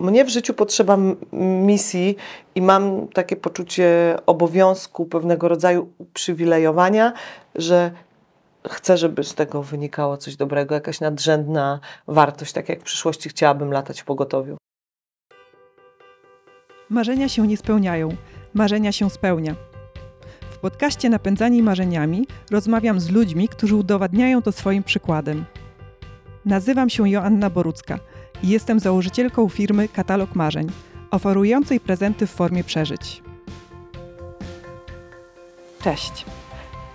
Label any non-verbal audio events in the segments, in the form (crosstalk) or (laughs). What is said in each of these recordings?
mnie w życiu potrzeba misji i mam takie poczucie obowiązku, pewnego rodzaju uprzywilejowania, że chcę, żeby z tego wynikało coś dobrego, jakaś nadrzędna wartość, tak jak w przyszłości chciałabym latać w pogotowiu. Marzenia się nie spełniają, marzenia się spełnia. W podcaście Napędzani Marzeniami rozmawiam z ludźmi, którzy udowadniają to swoim przykładem. Nazywam się Joanna Borucka i jestem założycielką firmy Katalog Marzeń, oferującej prezenty w formie przeżyć. Cześć!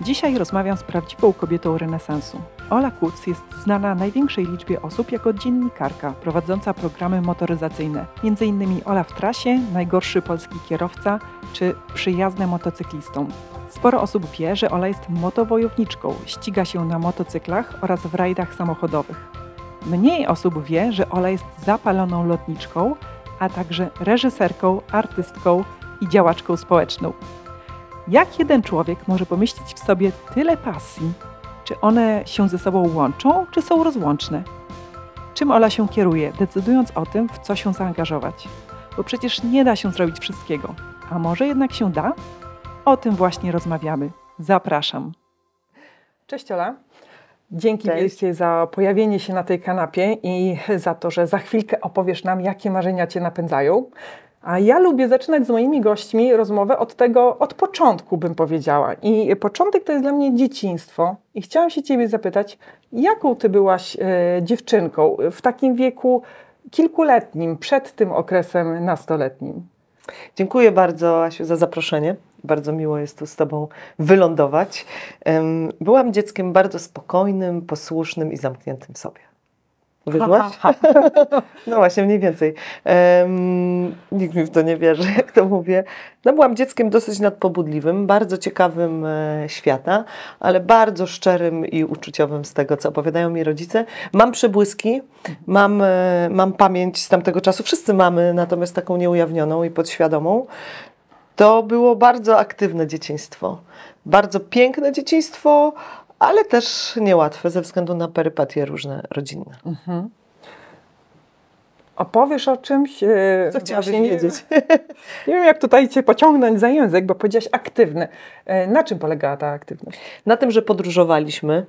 Dzisiaj rozmawiam z prawdziwą kobietą renesansu. Ola Kuc jest znana największej liczbie osób jako dziennikarka prowadząca programy motoryzacyjne, m.in. Ola w trasie, Najgorszy polski kierowca czy Przyjazne motocyklistom. Sporo osób wie, że Ola jest motowojowniczką, ściga się na motocyklach oraz w rajdach samochodowych. Mniej osób wie, że Ola jest zapaloną lotniczką, a także reżyserką, artystką i działaczką społeczną. Jak jeden człowiek może pomieścić w sobie tyle pasji? Czy one się ze sobą łączą, czy są rozłączne? Czym Ola się kieruje, decydując o tym, w co się zaangażować? Bo przecież nie da się zrobić wszystkiego. A może jednak się da? O tym właśnie rozmawiamy. Zapraszam. Cześć Ola. Dzięki Cześć. wielkie za pojawienie się na tej kanapie i za to, że za chwilkę opowiesz nam, jakie marzenia Cię napędzają. A ja lubię zaczynać z moimi gośćmi rozmowę od tego, od początku bym powiedziała. I początek to jest dla mnie dzieciństwo. I chciałam się Ciebie zapytać, jaką Ty byłaś e, dziewczynką w takim wieku kilkuletnim, przed tym okresem nastoletnim? Dziękuję bardzo, Asiu, za zaproszenie. Bardzo miło jest tu z Tobą wylądować. Byłam dzieckiem bardzo spokojnym, posłusznym i zamkniętym w sobie. Ha. (laughs) No właśnie, mniej więcej. Em, nikt mi w to nie wierzy, jak to mówię. No, byłam dzieckiem dosyć nadpobudliwym, bardzo ciekawym e, świata, ale bardzo szczerym i uczuciowym z tego, co opowiadają mi rodzice. Mam przebłyski, mam, e, mam pamięć z tamtego czasu. Wszyscy mamy, natomiast taką nieujawnioną i podświadomą. To było bardzo aktywne dzieciństwo. Bardzo piękne dzieciństwo, ale też niełatwe ze względu na perypatie różne rodzinne. Mhm. Opowiesz o czymś? e, Co chciałabyś właśnie wiedzieć? (laughs) Nie wiem, jak tutaj Cię pociągnąć za język, bo powiedziałaś aktywny. E, Na czym polegała ta aktywność? Na tym, że podróżowaliśmy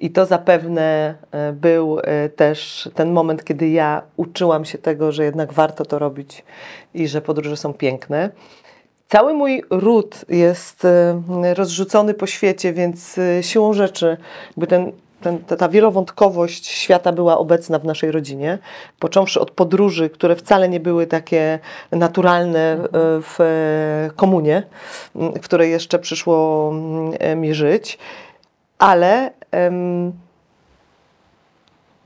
i to zapewne e, był e, też ten moment, kiedy ja uczyłam się tego, że jednak warto to robić i że podróże są piękne. Cały mój ród jest e, rozrzucony po świecie, więc e, siłą rzeczy jakby ten, ten, ta, ta wielowątkowość świata była obecna w naszej rodzinie. Począwszy od podróży, które wcale nie były takie naturalne e, w komunie, w której jeszcze przyszło m, e, mi żyć, ale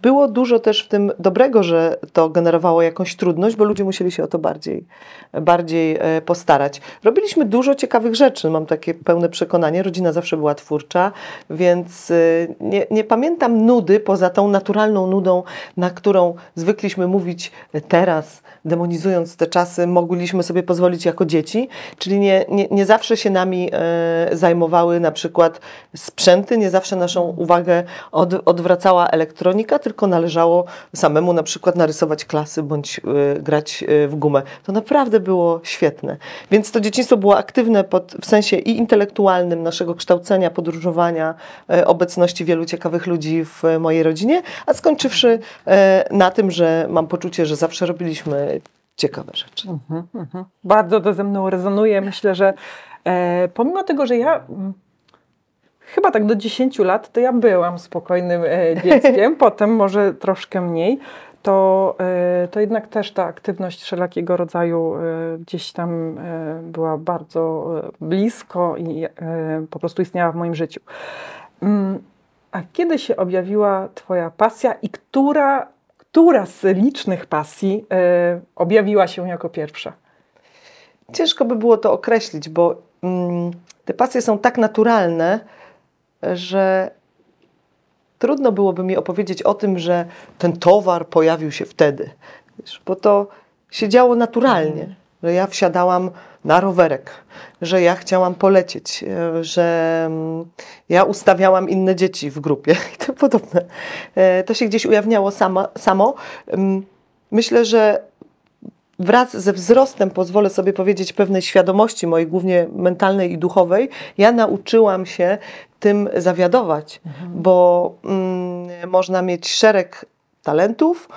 było dużo też w tym dobrego, że to generowało jakąś trudność, bo ludzie musieli się o to bardziej, bardziej e, postarać. Robiliśmy dużo ciekawych rzeczy, mam takie pełne przekonanie. Rodzina zawsze była twórcza, więc e, nie, nie pamiętam nudy poza tą naturalną nudą, na którą zwykliśmy mówić teraz, demonizując te czasy, mogliśmy sobie pozwolić jako dzieci, czyli nie, nie, nie zawsze się nami e, zajmowały na przykład sprzęty, nie zawsze naszą uwagę od, odwracała elektronika, tylko należało samemu na przykład narysować klasy bądź e, grać e, w gumę. To naprawdę było świetne. Więc to dzieciństwo było aktywne pod, w sensie i intelektualnym naszego kształcenia, podróżowania, e, obecności wielu ciekawych ludzi w mojej rodzinie, a skończywszy na tym, że mam poczucie, że zawsze robiliśmy ciekawe rzeczy. Bardzo to ze mną rezonuje. Myślę, że e, pomimo tego, że ja mm, chyba tak do 10 lat, to ja byłam spokojnym e, dzieckiem, (laughs) potem może troszkę mniej, to, e, to jednak też ta aktywność wszelakiego rodzaju e, gdzieś tam była bardzo blisko i po prostu istniała w moim życiu. Mm, A kiedy się objawiła Twoja pasja i która, która z licznych pasji objawiła się jako pierwsza? Ciężko by było to określić, bo mm, te pasje są tak naturalne, że trudno byłoby mi opowiedzieć o tym, że ten towar pojawił się wtedy. Bo to się działo naturalnie, że ja wsiadałam na rowerek, że ja chciałam polecieć, e, że mm, ja ustawiałam inne dzieci w grupie (laughs) i tym podobne. E, To się gdzieś ujawniało sama, samo. Myślę, że wraz ze wzrostem, pozwolę sobie powiedzieć, pewnej świadomości mojej, głównie mentalnej i duchowej, ja nauczyłam się tym zawiadować, bo mm, można mieć szereg talentów,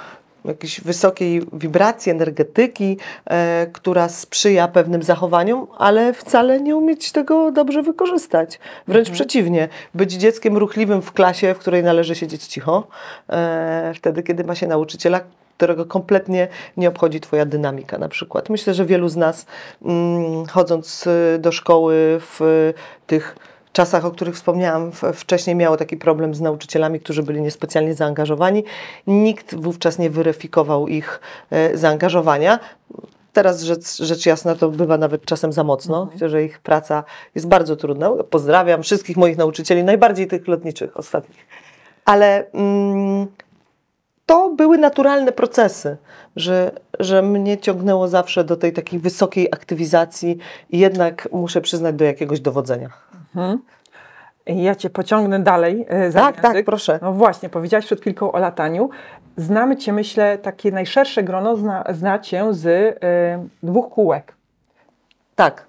jakiejś wysokiej wibracji, energetyki, e, która sprzyja pewnym zachowaniom, ale wcale nie umieć tego dobrze wykorzystać. Wręcz przeciwnie, być dzieckiem ruchliwym w klasie, w której należy siedzieć cicho, e, wtedy, kiedy ma się nauczyciela, którego kompletnie nie obchodzi Twoja dynamika na przykład. Myślę, że wielu z nas mm, chodząc y, do szkoły w tych czasach, o których wspomniałam wcześniej, miało taki problem z nauczycielami, którzy byli niespecjalnie zaangażowani. Nikt wówczas nie weryfikował ich e, zaangażowania. Teraz rzecz, rzecz jasna to bywa nawet czasem za mocno. Myślę, że ich praca jest bardzo trudna. Pozdrawiam wszystkich moich nauczycieli, najbardziej tych lotniczych ostatnich. Ale mm, to były naturalne procesy, że, że mnie ciągnęło zawsze do tej takiej wysokiej aktywizacji i jednak muszę przyznać do jakiegoś dowodzenia. Ja cię pociągnę dalej. e, Za Tak, język. tak, proszę. No właśnie, powiedziałaś przed chwilką o lataniu. Znamy cię, myślę, takie najszersze grono zna, zna cię z e, dwóch kółek. Tak.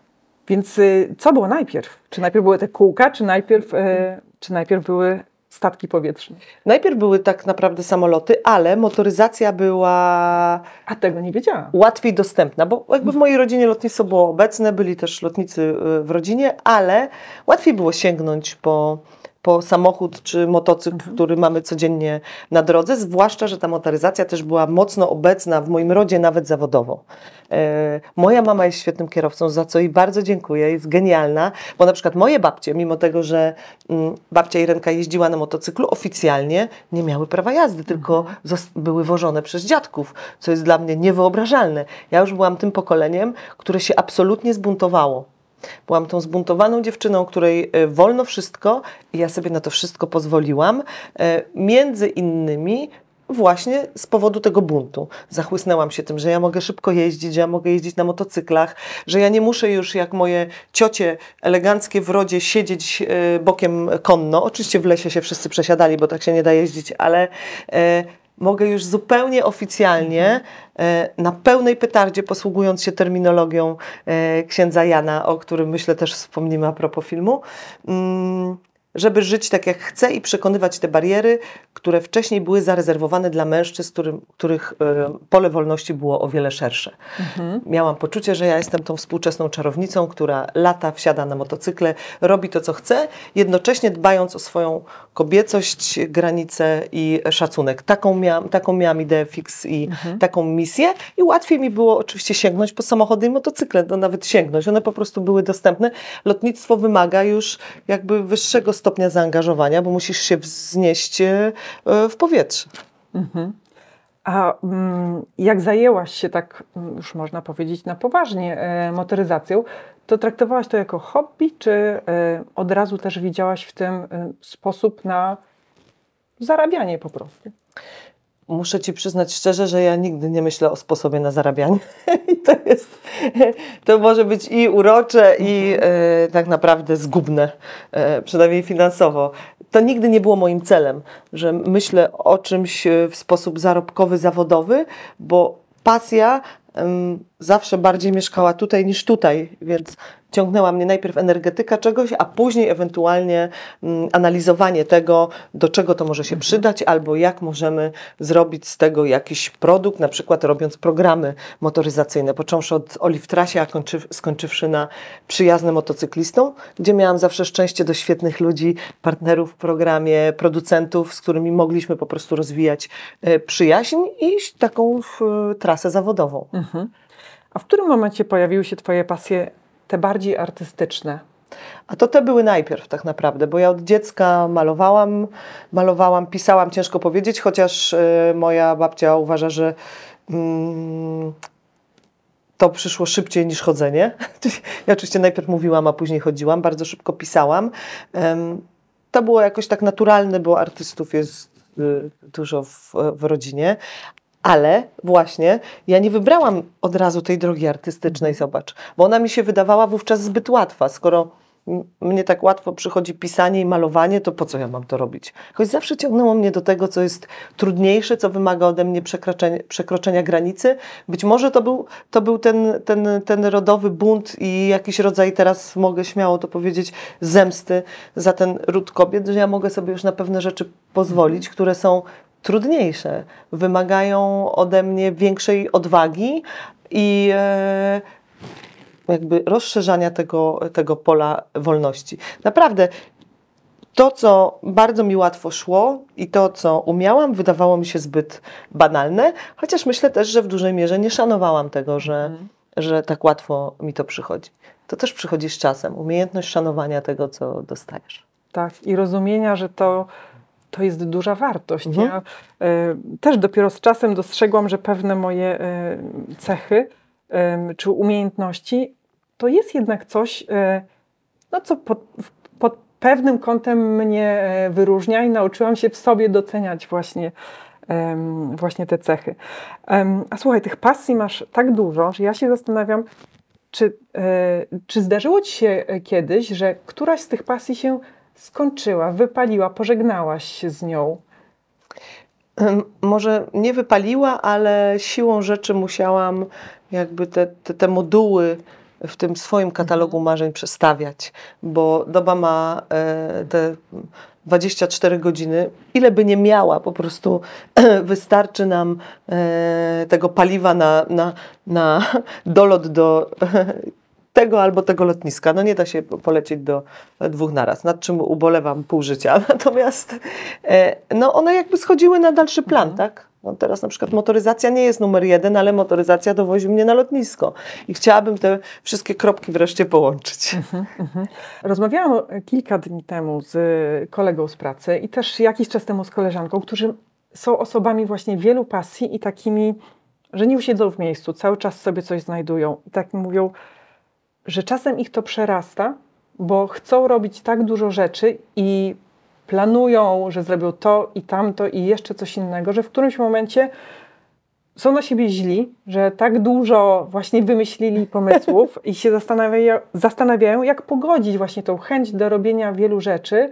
Więc y, co było najpierw? Czy najpierw były te kółka, czy najpierw, e, czy najpierw były statki powietrzne? Najpierw były tak naprawdę samoloty, ale motoryzacja była A tego nie wiedziałam. łatwiej dostępna, bo jakby w mojej rodzinie lotnictwo było obecne, byli też lotnicy y, w rodzinie, ale łatwiej było sięgnąć po, po samochód czy motocykl, który mamy codziennie na drodze, zwłaszcza, że ta motoryzacja też była mocno obecna w moim rodzie, nawet zawodowo. E, Moja mama jest świetnym kierowcą, za co jej bardzo dziękuję, jest genialna, bo na przykład moje babcie, mimo tego, że mm, babcia Irenka jeździła na motocyklu, oficjalnie nie miały prawa jazdy, tylko zos- były wożone przez dziadków, co jest dla mnie niewyobrażalne. Ja już byłam tym pokoleniem, które się absolutnie zbuntowało. Byłam tą zbuntowaną dziewczyną, której e, wolno wszystko i ja sobie na to wszystko pozwoliłam. E, Między innymi właśnie z powodu tego buntu. Zachłysnęłam się tym, że ja mogę szybko jeździć, że ja mogę jeździć na motocyklach, że ja nie muszę już jak moje ciocie eleganckie w rodzie siedzieć e, bokiem konno. Oczywiście w lesie się wszyscy przesiadali, bo tak się nie da jeździć, ale mogę już zupełnie oficjalnie, e, na pełnej petardzie, posługując się terminologią e, księdza Jana, o którym myślę też wspomnimy a propos filmu, mm, żeby żyć tak jak chcę i przekonywać te bariery, które wcześniej były zarezerwowane dla mężczyzn, którym, których e, pole wolności było o wiele szersze. Miałam poczucie, że ja jestem tą współczesną czarownicą, która lata, wsiada na motocykle, robi to, co chce, jednocześnie dbając o swoją kobiecość, granice i szacunek. Taką miałam, taką miałam ideę fix i taką misję i łatwiej mi było oczywiście sięgnąć po samochody i motocykle, no nawet sięgnąć. One po prostu były dostępne. Lotnictwo wymaga już jakby wyższego stopnia zaangażowania, bo musisz się wznieść e, w powietrze. A mm, jak zajęłaś się tak, mm, już można powiedzieć, na poważnie e, motoryzacją, to traktowałaś to jako hobby, czy e, od razu też widziałaś w tym e, sposób na zarabianie po prostu? Muszę Ci przyznać szczerze, że ja nigdy nie myślę o sposobie na zarabianie. (laughs) I to jest, to może być i urocze, i e, tak naprawdę zgubne, przynajmniej finansowo. To nigdy nie było moim celem, że myślę o czymś w sposób zarobkowy, zawodowy, bo pasja zawsze bardziej mieszkała tutaj niż tutaj, więc ciągnęła mnie najpierw energetyka czegoś, a później ewentualnie mm, analizowanie tego, do czego to może się przydać, albo jak możemy zrobić z tego jakiś produkt, na przykład robiąc programy motoryzacyjne, począwszy od Olive Trasie, a kończy, skończywszy na przyjaznym motocyklistą, gdzie miałam zawsze szczęście do świetnych ludzi, partnerów w programie, producentów, z którymi mogliśmy po prostu rozwijać e, przyjaźń i taką e, trasę zawodową. A w którym momencie pojawiły się Twoje pasje, te bardziej artystyczne? A to te były najpierw tak naprawdę, bo ja od dziecka malowałam, malowałam, pisałam, ciężko powiedzieć, chociaż e, moja babcia uważa, że mm, to przyszło szybciej niż chodzenie. (laughs) Ja oczywiście najpierw mówiłam, a później chodziłam, bardzo szybko pisałam. Em, To było jakoś tak naturalne, bo artystów jest y, dużo w, w rodzinie. Ale właśnie ja nie wybrałam od razu tej drogi artystycznej, zobacz, bo ona mi się wydawała wówczas zbyt łatwa, skoro mnie tak łatwo przychodzi pisanie i malowanie, to po co ja mam to robić? Choć zawsze ciągnęło mnie do tego, co jest trudniejsze, co wymaga ode mnie przekroczenia, przekroczenia granicy. Być może to był, to był ten, ten, ten rodowy bunt i jakiś rodzaj, teraz mogę śmiało to powiedzieć, zemsty za ten ród kobiet, że ja mogę sobie już na pewne rzeczy pozwolić, które są trudniejsze, wymagają ode mnie większej odwagi i e, jakby rozszerzania tego, tego pola wolności. Naprawdę, to, co bardzo mi łatwo szło i to, co umiałam, wydawało mi się zbyt banalne, chociaż myślę też, że w dużej mierze nie szanowałam tego, że, że tak łatwo mi to przychodzi. To też przychodzi z czasem, umiejętność szanowania tego, co dostajesz. Tak, i rozumienia, że to, to jest duża wartość. Mhm. Ja y, też dopiero z czasem dostrzegłam, że pewne moje y, cechy y, czy umiejętności to jest jednak coś, no, co pod, pod pewnym kątem mnie wyróżnia i nauczyłam się w sobie doceniać właśnie, właśnie te cechy. A słuchaj, tych pasji masz tak dużo, że ja się zastanawiam, czy, e, czy zdarzyło ci się e, kiedyś, że któraś z tych pasji się skończyła, wypaliła, pożegnałaś się z nią? Może nie wypaliła, ale siłą rzeczy musiałam jakby te, te, te moduły w tym swoim katalogu marzeń przestawiać, bo doba ma e, te 24 godziny. Ile by nie miała, po prostu (clears throat) wystarczy nam e, tego paliwa na, na, na dolot do tego albo tego lotniska. No nie da się polecieć do dwóch naraz, nad czym ubolewam pół życia. (laughs) Natomiast e, no one jakby schodziły na dalszy plan, tak? No teraz na przykład motoryzacja nie jest numer jeden, ale motoryzacja dowozi mnie na lotnisko. I chciałabym te wszystkie kropki wreszcie połączyć. Rozmawiałam e, kilka dni temu z kolegą z pracy i też jakiś czas temu z koleżanką, którzy są osobami właśnie wielu pasji i takimi, że nie usiedzą w miejscu, cały czas sobie coś znajdują. I tak mówią, że czasem ich to przerasta, bo chcą robić tak dużo rzeczy i planują, że zrobią to i tamto i jeszcze coś innego, że w którymś momencie są na siebie źli, że tak dużo właśnie wymyślili pomysłów (laughs) i się zastanawiają, zastanawiają, jak pogodzić właśnie tą chęć do robienia wielu rzeczy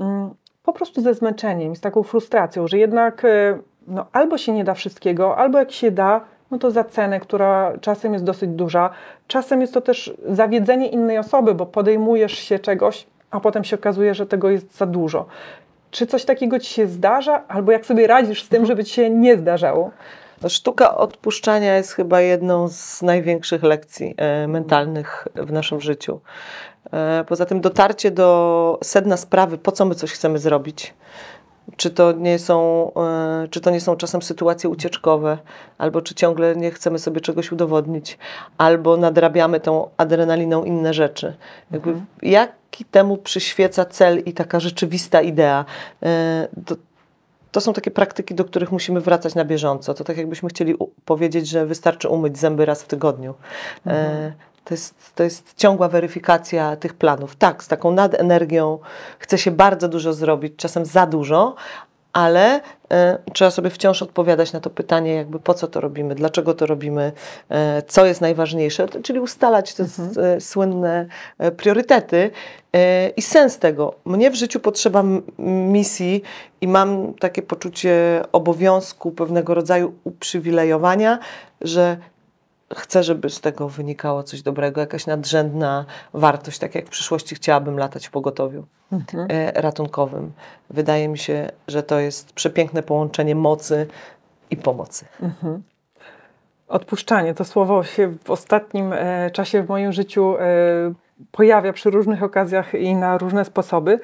mm, po prostu ze zmęczeniem, z taką frustracją, że jednak e, no, albo się nie da wszystkiego, albo jak się da, no to za cenę, która czasem jest dosyć duża. Czasem jest to też zawiedzenie innej osoby, bo podejmujesz się czegoś, a potem się okazuje, że tego jest za dużo. Czy coś takiego ci się zdarza, albo jak sobie radzisz z tym, żeby ci się nie zdarzało? No, Sztuka odpuszczania jest chyba jedną z największych lekcji e, mentalnych w naszym życiu. E, poza tym dotarcie do sedna sprawy, po co my coś chcemy zrobić. Czy to, nie są, e, czy to nie są czasem sytuacje ucieczkowe, albo czy ciągle nie chcemy sobie czegoś udowodnić, albo nadrabiamy tą adrenaliną inne rzeczy. Jakby, Jaki temu przyświeca cel i taka rzeczywista idea? E, to, to są takie praktyki, do których musimy wracać na bieżąco. To tak jakbyśmy chcieli powiedzieć, że wystarczy umyć zęby raz w tygodniu. E, to, jest, to jest ciągła weryfikacja tych planów. Tak, z taką nadenergią chce się bardzo dużo zrobić, czasem za dużo, ale e, trzeba sobie wciąż odpowiadać na to pytanie, jakby po co to robimy, dlaczego to robimy, e, co jest najważniejsze, czyli ustalać te s- e, słynne priorytety i sens tego. Mnie w życiu potrzeba misji i mam takie poczucie obowiązku, pewnego rodzaju uprzywilejowania, że chcę, żeby z tego wynikało coś dobrego, jakaś nadrzędna wartość, tak jak w przyszłości chciałabym latać w pogotowiu e, ratunkowym. Wydaje mi się, że to jest przepiękne połączenie mocy i pomocy. Odpuszczanie to słowo się w ostatnim e, czasie w moim życiu e, pojawia przy różnych okazjach i na różne sposoby.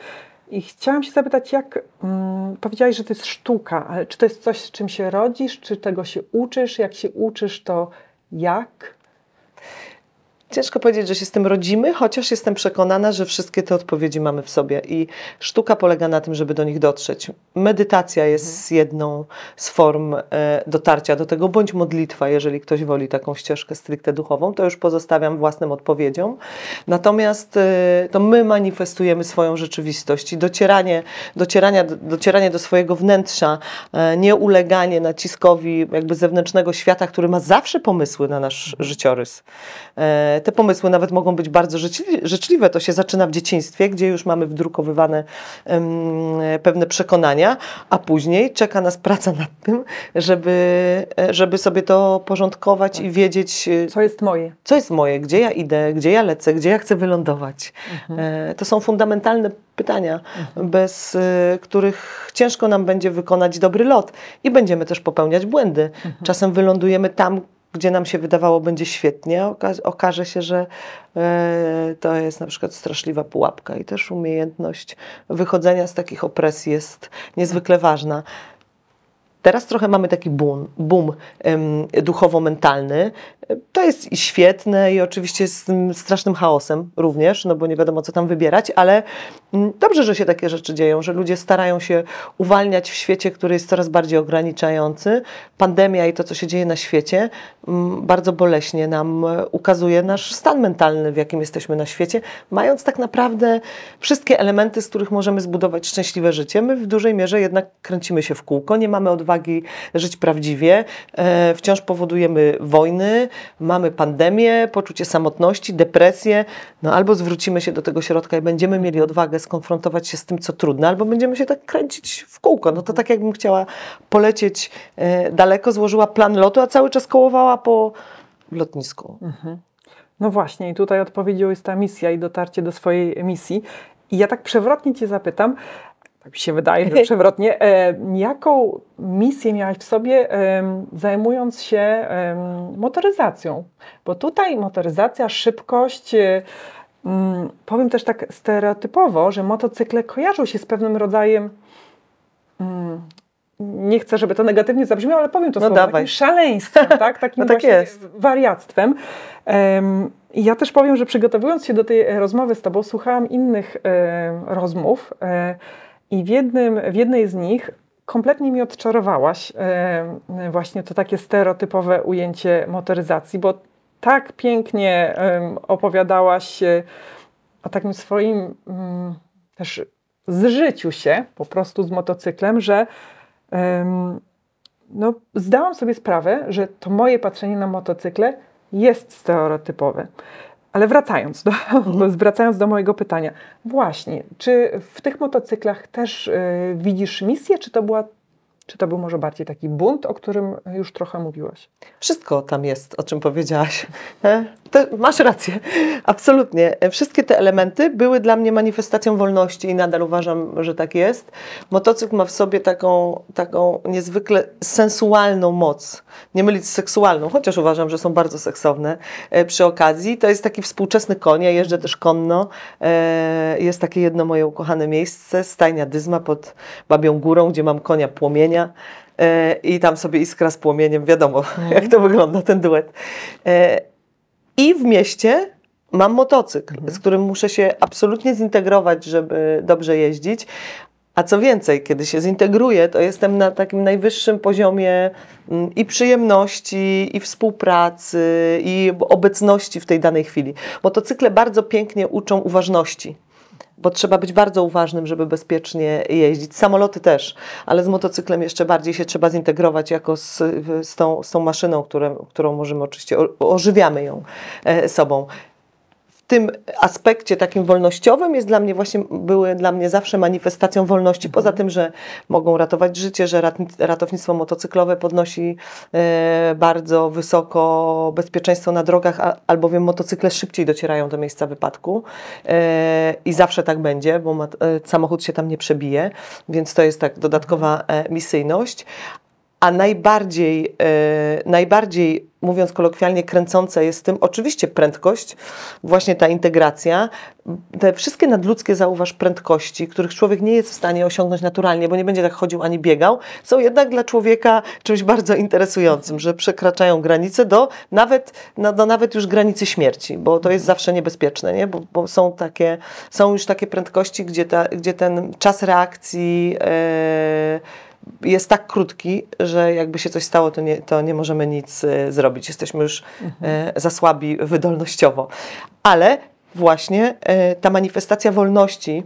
I chciałam się zapytać, jak mm, powiedziałaś, że to jest sztuka, ale czy to jest coś, z czym się rodzisz, czy tego się uczysz? Jak się uczysz, to jak? Ciężko powiedzieć, że się z tym rodzimy, chociaż jestem przekonana, że wszystkie te odpowiedzi mamy w sobie i sztuka polega na tym, żeby do nich dotrzeć. Medytacja jest jedną z form e, dotarcia do tego, bądź modlitwa, jeżeli ktoś woli taką ścieżkę stricte duchową, to już pozostawiam własnym odpowiedziom. Natomiast e, to my manifestujemy swoją rzeczywistość i docieranie, docieranie, docieranie do swojego wnętrza, e, nie uleganie naciskowi jakby zewnętrznego świata, który ma zawsze pomysły na nasz życiorys. Te pomysły nawet mogą być bardzo życzli- życzliwe. To się zaczyna w dzieciństwie, gdzie już mamy wdrukowywane pewne przekonania, a później czeka nas praca nad tym, żeby, żeby sobie to porządkować i wiedzieć, e, Co jest moje? co jest moje, gdzie ja idę, gdzie ja lecę, gdzie ja chcę wylądować. E, To są fundamentalne pytania, bez y, których ciężko nam będzie wykonać dobry lot i będziemy też popełniać błędy. Czasem wylądujemy tam, gdzie nam się wydawało będzie świetnie, oka- okaże się, że e, to jest na przykład straszliwa pułapka i też umiejętność wychodzenia z takich opresji jest niezwykle ważna. Teraz trochę mamy taki boom, boom duchowo-mentalny. To jest i świetne i oczywiście z tym strasznym chaosem również, no bo nie wiadomo co tam wybierać, ale mm, dobrze, że się takie rzeczy dzieją, że ludzie starają się uwalniać w świecie, który jest coraz bardziej ograniczający. Pandemia i to, co się dzieje na świecie, mm, bardzo boleśnie nam e, ukazuje nasz stan mentalny, w jakim jesteśmy na świecie, mając tak naprawdę wszystkie elementy, z których możemy zbudować szczęśliwe życie. My w dużej mierze jednak kręcimy się w kółko, nie mamy odwagi żyć prawdziwie, e, wciąż powodujemy wojny, mamy pandemię, poczucie samotności, depresję, no albo zwrócimy się do tego środka i będziemy mieli odwagę skonfrontować się z tym, co trudne, albo będziemy się tak kręcić w kółko. No to tak jakbym chciała polecieć e, daleko, złożyła plan lotu, a cały czas kołowała po lotnisku. No właśnie, i tutaj odpowiedzią jest ta misja i dotarcie do swojej misji. I ja tak przewrotnie Cię zapytam, tak mi się wydaje, że przewrotnie, e, jaką misję miałaś w sobie, em, zajmując się em, motoryzacją? Bo tutaj motoryzacja, szybkość, e, mm, powiem też tak stereotypowo, że motocykle kojarzą się z pewnym rodzajem. mm, Nie chcę, żeby to negatywnie zabrzmiało, ale powiem to No słowo, dawaj. takim szaleństwem, tak? (laughs) Takim No tak właśnie jest. wariactwem. Em, I ja też powiem, że przygotowując się do tej e, rozmowy z Tobą, słuchałam innych e, rozmów e, i w, jednym, w jednej z nich kompletnie mi odczarowałaś e, właśnie to takie stereotypowe ujęcie motoryzacji, bo tak pięknie opowiadałaś e, o takim swoim mm, też zżyciu się po prostu z motocyklem, że no, zdałam sobie sprawę, że to moje patrzenie na motocykle jest stereotypowe. Ale wracając do, (laughs) wracając do mojego pytania, właśnie, czy w tych motocyklach też y, widzisz misję, czy to, była, czy to był może bardziej taki bunt, o którym już trochę mówiłaś? Wszystko tam jest, o czym powiedziałaś. E, masz rację, absolutnie. E, Wszystkie te elementy były dla mnie manifestacją wolności i nadal uważam, że tak jest. Motocykl ma w sobie taką, taką niezwykle sensualną moc. Nie mylić z seksualną, chociaż uważam, że są bardzo seksowne e, przy okazji. To jest taki współczesny koń, ja jeżdżę też konno. Jest takie jedno moje ukochane miejsce, stajnia Dyzma pod Babią Górą, gdzie mam konia płomienia. E, I tam sobie iskra z płomieniem, wiadomo jak to wygląda ten duet. E, I w mieście mam motocykl, z którym muszę się absolutnie zintegrować, żeby dobrze jeździć. A co więcej, kiedy się zintegruję, to jestem na takim najwyższym poziomie mm, i przyjemności, i współpracy, i obecności w tej danej chwili. Motocykle bardzo pięknie uczą uważności bo trzeba być bardzo uważnym, żeby bezpiecznie jeździć. Samoloty też, ale z motocyklem jeszcze bardziej się trzeba zintegrować jako z, z, tą, z tą maszyną, którą, którą możemy oczywiście, ożywiamy ją e, sobą. W tym aspekcie takim wolnościowym jest dla mnie właśnie, były dla mnie zawsze manifestacją wolności. Poza tym, że mogą ratować życie, że ratownictwo motocyklowe podnosi e, bardzo wysoko bezpieczeństwo na drogach, albowiem motocykle szybciej docierają do miejsca wypadku e, i zawsze tak będzie, bo e, samochód się tam nie przebije, więc to jest tak dodatkowa misyjność. A najbardziej, e, najbardziej, mówiąc kolokwialnie, kręcące jest tym oczywiście prędkość, właśnie ta integracja. Te wszystkie nadludzkie, zauważ, prędkości, których człowiek nie jest w stanie osiągnąć naturalnie, bo nie będzie tak chodził ani biegał, są jednak dla człowieka czymś bardzo interesującym, że przekraczają granice do nawet, no, do nawet już granicy śmierci, bo to jest zawsze niebezpieczne, nie? Bo, bo są, takie, są już takie prędkości, gdzie, ta, gdzie ten czas reakcji. E, jest tak krótki, że jakby się coś stało, to nie, to nie możemy nic e, zrobić. Jesteśmy już e, za słabi wydolnościowo. Ale właśnie e, ta manifestacja wolności,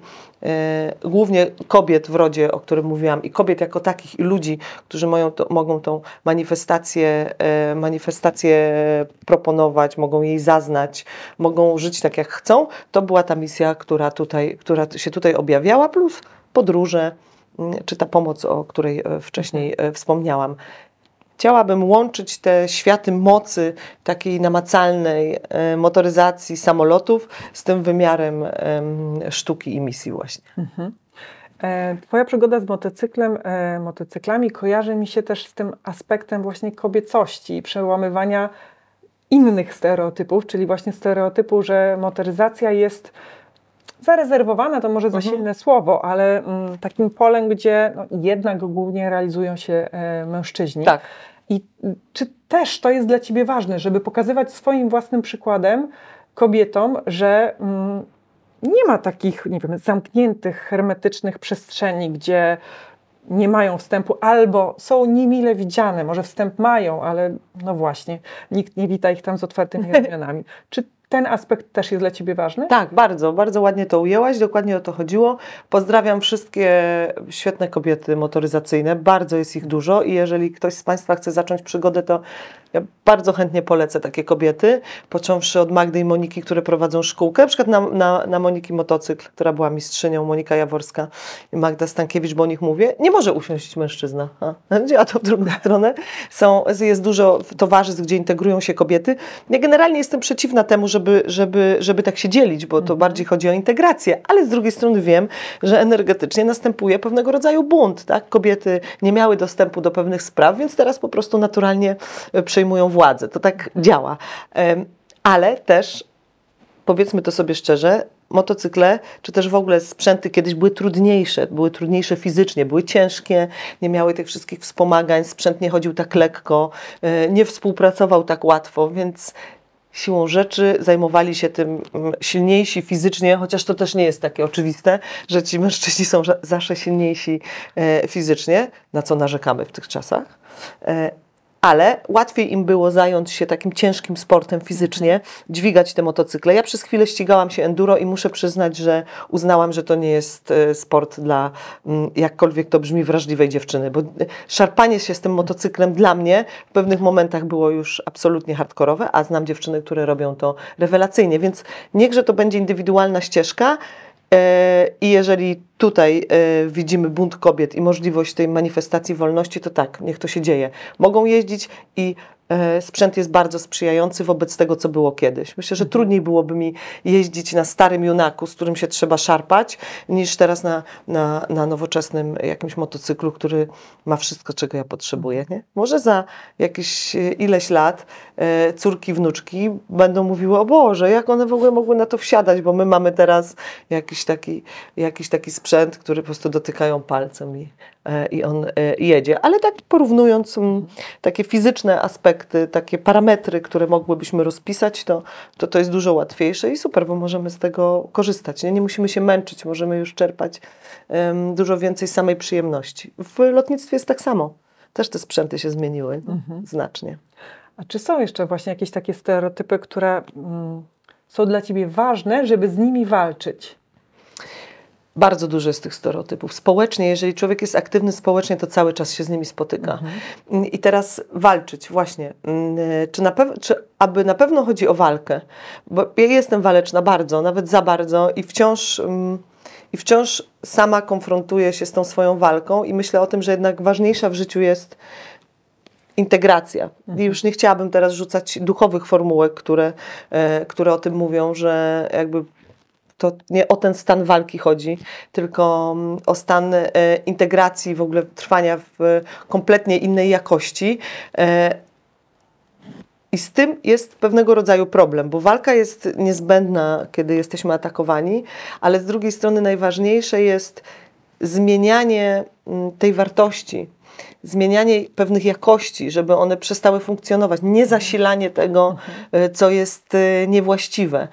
głównie kobiet w rodzie, o którym mówiłam, i kobiet jako takich, i ludzi, którzy mają to, mogą tą manifestację, manifestację proponować, mogą jej zaznać, mogą żyć tak jak chcą, to była ta misja, która, tutaj, która się tutaj objawiała, plus podróże, czy ta pomoc, o której e, wcześniej e, wspomniałam. Chciałabym łączyć te światy mocy, takiej namacalnej e, motoryzacji samolotów z tym wymiarem em, sztuki i misji właśnie. E, Twoja przygoda z motocyklem, motocyklami kojarzy mi się też z tym aspektem właśnie kobiecości i przełamywania innych stereotypów, czyli właśnie stereotypu, że motoryzacja jest zarezerwowana, to może za Mhm. silne słowo, ale mm, takim polem, gdzie no, jednak głównie realizują się e, mężczyźni. Tak. I czy też to jest dla Ciebie ważne, żeby pokazywać swoim własnym przykładem kobietom, że mm, nie ma takich, nie wiem, zamkniętych, hermetycznych przestrzeni, gdzie nie mają wstępu albo są niemile widziane, może wstęp mają, ale no właśnie, nikt nie wita ich tam z otwartymi (laughs) ramionami. Czy ten aspekt też jest dla Ciebie ważny? Tak, bardzo, bardzo ładnie to ujęłaś, dokładnie o to chodziło. Pozdrawiam wszystkie świetne kobiety motoryzacyjne, bardzo jest ich dużo i jeżeli ktoś z Państwa chce zacząć przygodę, to ja bardzo chętnie polecę takie kobiety, począwszy od Magdy i Moniki, które prowadzą szkółkę, na przykład na, na, na Moniki Motocykl, która była mistrzynią, Monika Jaworska i Magda Stankiewicz, bo o nich mówię, nie może usiąść mężczyzna, a działa to w drugą stronę. Są, jest dużo towarzystw, gdzie integrują się kobiety. Ja generalnie jestem przeciwna temu, żeby, żeby, żeby tak się dzielić, bo to bardziej chodzi o integrację, ale z drugiej strony wiem, że energetycznie następuje pewnego rodzaju bunt. Tak? Kobiety nie miały dostępu do pewnych spraw, więc teraz po prostu naturalnie e, przejmują władzę. To tak działa. Ale też, powiedzmy to sobie szczerze, motocykle, czy też w ogóle sprzęty kiedyś były trudniejsze, były trudniejsze fizycznie, były ciężkie, nie miały tych wszystkich wspomagań, sprzęt nie chodził tak lekko, e, nie współpracował tak łatwo, więc siłą rzeczy zajmowali się tym mm, silniejsi fizycznie, chociaż to też nie jest takie oczywiste, że ci mężczyźni są za- zawsze silniejsi e, fizycznie, na co narzekamy w tych czasach. Ale łatwiej im było zająć się takim ciężkim sportem fizycznie, dźwigać te motocykle. Ja przez chwilę ścigałam się enduro i muszę przyznać, że uznałam, że to nie jest e, sport dla, mm, jakkolwiek to brzmi, wrażliwej dziewczyny, bo e, szarpanie się z tym motocyklem dla mnie w pewnych momentach było już absolutnie hardkorowe, a znam dziewczyny, które robią to rewelacyjnie, więc niechże to będzie indywidualna ścieżka, I jeżeli tutaj e, widzimy bunt kobiet i możliwość tej manifestacji wolności, to tak, niech to się dzieje. Mogą jeździć i e, sprzęt jest bardzo sprzyjający wobec tego, co było kiedyś. Myślę, że trudniej byłoby mi jeździć na starym junaku, z którym się trzeba szarpać, niż teraz na, na, na nowoczesnym jakimś motocyklu, który ma wszystko, czego ja potrzebuję. Nie? Może za jakieś e, ileś lat e, córki, wnuczki będą mówiły, o Boże, jak one w ogóle mogły na to wsiadać, bo my mamy teraz jakiś taki, jakiś taki sprzęt, który po prostu dotykają palcem i, e, i on e, jedzie. Ale tak porównując takie fizyczne aspekty, takie parametry, które mogłybyśmy rozpisać, to, to to jest dużo łatwiejsze i super, bo możemy z tego korzystać. Nie, nie musimy się męczyć, możemy już czerpać em, dużo więcej samej przyjemności. W lotnictwie jest tak samo. Też te sprzęty się zmieniły no, znacznie. A czy są jeszcze właśnie jakieś takie stereotypy, które mm, są dla Ciebie ważne, żeby z nimi walczyć? Bardzo dużo jest tych stereotypów. Społecznie, jeżeli człowiek jest aktywny społecznie, to cały czas się z nimi spotyka. I teraz walczyć, właśnie. Mm, Czy, na czy aby na pewno chodzi o walkę? Bo ja jestem waleczna bardzo, nawet za bardzo i wciąż. mm, I wciąż sama konfrontuję się z tą swoją walką i myślę o tym, że jednak ważniejsza w życiu jest integracja. I już nie chciałabym teraz rzucać duchowych formułek, które, e, które o tym mówią, że jakby to nie o ten stan walki chodzi, tylko mm, o stan e, integracji, w ogóle trwania w kompletnie innej jakości. E, I z tym jest pewnego rodzaju problem, bo walka jest niezbędna, kiedy jesteśmy atakowani, ale z drugiej strony najważniejsze jest zmienianie mm, tej wartości, zmienianie pewnych jakości, żeby one przestały funkcjonować, nie zasilanie tego, e, co jest niewłaściwe.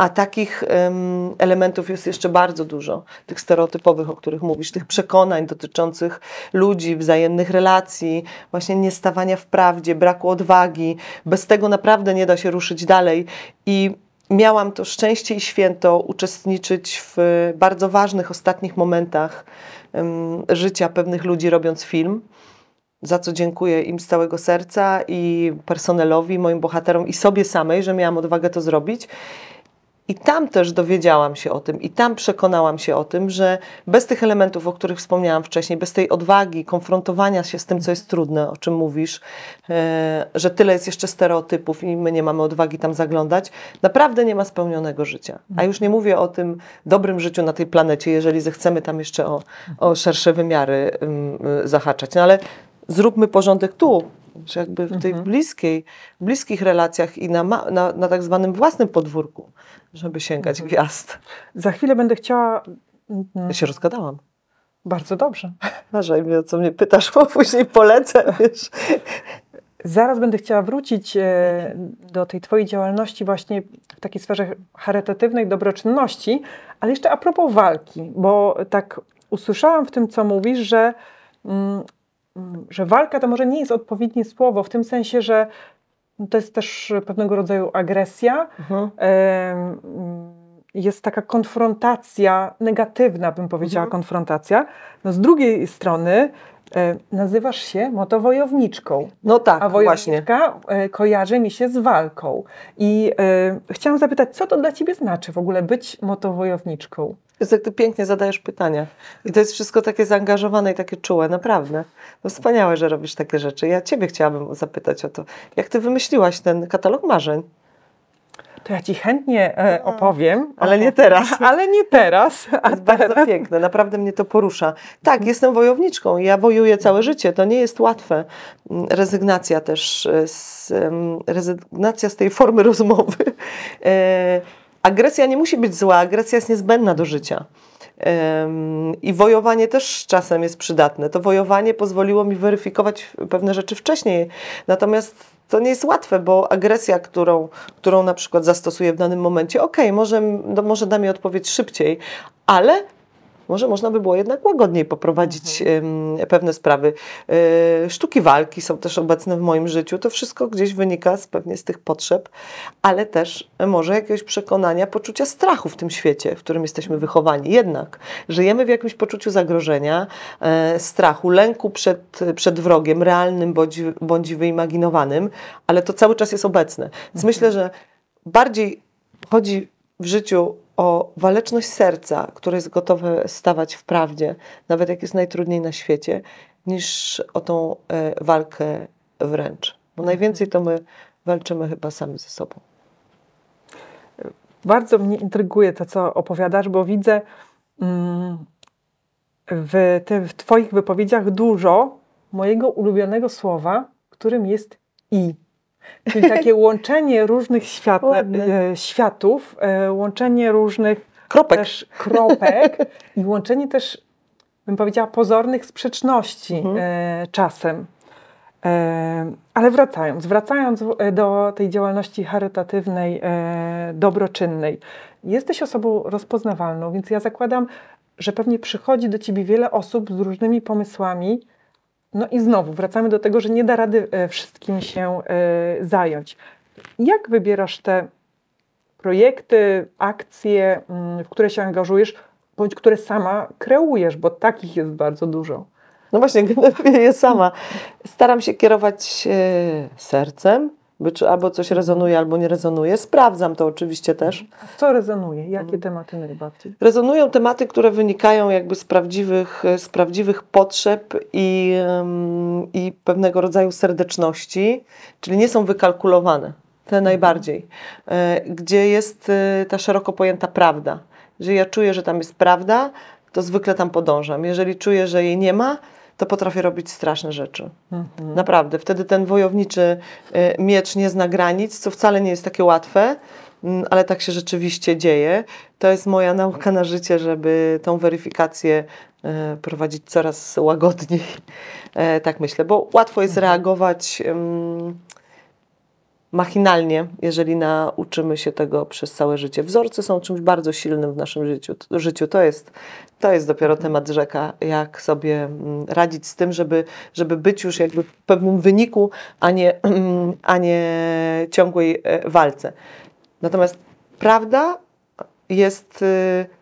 A takich em, elementów jest jeszcze bardzo dużo, tych stereotypowych, o których mówisz, tych przekonań dotyczących ludzi, wzajemnych relacji, właśnie niestawania w prawdzie, braku odwagi. Bez tego naprawdę nie da się ruszyć dalej. I miałam to szczęście i święto uczestniczyć w bardzo ważnych ostatnich momentach em, życia pewnych ludzi, robiąc film. Za co dziękuję im z całego serca i personelowi, moim bohaterom i sobie samej, że miałam odwagę to zrobić. I tam też dowiedziałam się o tym, i tam przekonałam się o tym, że bez tych elementów, o których wspomniałam wcześniej, bez tej odwagi, konfrontowania się z tym, co jest trudne, o czym mówisz, e, że tyle jest jeszcze stereotypów i my nie mamy odwagi tam zaglądać, naprawdę nie ma spełnionego życia. A już nie mówię o tym dobrym życiu na tej planecie, jeżeli zechcemy tam jeszcze o, o szersze wymiary ym, y, zahaczać. No ale zróbmy porządek tu, że jakby w tej bliskiej, bliskich relacjach i na, na, na tak zwanym własnym podwórku, żeby sięgać gwiazd. Za chwilę będę chciała. mm, Ja się rozgadałam. Bardzo dobrze. Uważaj mnie, o co mnie pytasz, bo później polecę, (laughs) wiesz. Zaraz będę chciała wrócić e, do tej Twojej działalności właśnie w takiej sferze charytatywnej, dobroczynności, ale jeszcze a propos walki, bo tak usłyszałam w tym, co mówisz, że, mm, że walka to może nie jest odpowiednie słowo, w tym sensie, że to jest też pewnego rodzaju agresja, Mhm. jest taka konfrontacja negatywna, bym powiedziała, Mhm. konfrontacja. No z drugiej strony e, nazywasz się motowojowniczką. No tak, A właśnie. wojowniczka e, kojarzy mi się z walką. I e, chciałam zapytać, co to dla ciebie znaczy w ogóle być motowojowniczką? Jest jak ty pięknie zadajesz pytania. I to jest wszystko takie zaangażowane i takie czułe, naprawdę. No wspaniałe, że robisz takie rzeczy. Ja ciebie chciałabym zapytać o to. Jak ty wymyśliłaś ten katalog marzeń? To ja ci chętnie e, opowiem. Ale nie teraz. Ale nie teraz. (laughs) A jest bardzo teraz piękne, naprawdę mnie to porusza. Tak, jestem wojowniczką ja wojuję całe życie. To nie jest łatwe. Mm, Rezygnacja też, z, rezygnacja z tej formy rozmowy. (laughs) E, agresja nie musi być zła, agresja jest niezbędna do życia. I wojowanie też czasem jest przydatne. To wojowanie pozwoliło mi weryfikować pewne rzeczy wcześniej. Natomiast to nie jest łatwe, bo agresja, którą, którą na przykład zastosuję w danym momencie, okej, może, no, może da mi odpowiedź szybciej, ale może można by było jednak łagodniej poprowadzić em, pewne sprawy. E, sztuki walki są też obecne w moim życiu. To wszystko gdzieś wynika z, pewnie z tych potrzeb, ale też może jakiegoś przekonania, poczucia strachu w tym świecie, w którym jesteśmy wychowani. Jednak żyjemy w jakimś poczuciu zagrożenia, e, strachu, lęku przed, przed wrogiem, realnym bądź, bądź wyimaginowanym, ale to cały czas jest obecne. Więc myślę, że bardziej chodzi w życiu o waleczność serca, które jest gotowe stawać w prawdzie, nawet jak jest najtrudniej na świecie, niż o tą e, walkę wręcz. Bo najwięcej to my walczymy chyba sami ze sobą. Bardzo mnie intryguje to, co opowiadasz, bo widzę mm, w, ty, w Twoich wypowiedziach dużo mojego ulubionego słowa, którym jest i. Czyli takie (laughs) łączenie różnych świat, e, światów, e, łączenie różnych Kropek. też kropek i łączenie też, bym powiedziała, pozornych sprzeczności Mhm. e, czasem. Ale wracając, wracając do tej działalności charytatywnej, dobroczynnej. Jesteś osobą rozpoznawalną, więc ja zakładam, że pewnie przychodzi do ciebie wiele osób z różnymi pomysłami. No i znowu wracamy do tego, że nie da rady e, wszystkim się e, zająć. Jak wybierasz te projekty, akcje, mm, w które się angażujesz, bądź które sama kreujesz, bo takich jest bardzo dużo. No właśnie, (laughs) generuję je sama. Staram się kierować e, sercem, by czy albo coś rezonuje, albo nie rezonuje. Sprawdzam to oczywiście też. Co rezonuje? Jakie tematy najbardziej? Rezonują tematy, które wynikają jakby z prawdziwych, z prawdziwych potrzeb i, i pewnego rodzaju serdeczności, czyli nie są wykalkulowane. Te najbardziej. E, Gdzie jest e, ta szeroko pojęta prawda. Jeżeli ja czuję, że tam jest prawda, to zwykle tam podążam. Jeżeli czuję, że jej nie ma, to potrafię robić straszne rzeczy. Mhm. Naprawdę. Wtedy ten wojowniczy e, miecz nie zna granic, co wcale nie jest takie łatwe, mm, ale tak się rzeczywiście dzieje. To jest moja nauka na życie, żeby tą weryfikację e, prowadzić coraz łagodniej. E, Tak myślę, bo łatwo jest reagować em, machinalnie, jeżeli nauczymy się tego przez całe życie. Wzorce są czymś bardzo silnym w naszym życiu. Życiu. To, jest, to jest dopiero temat rzeka, jak sobie mm, radzić z tym, żeby, żeby być już jakby w pewnym wyniku, a nie, (clears throat) a nie ciągłej e, walce. Natomiast prawda jest y,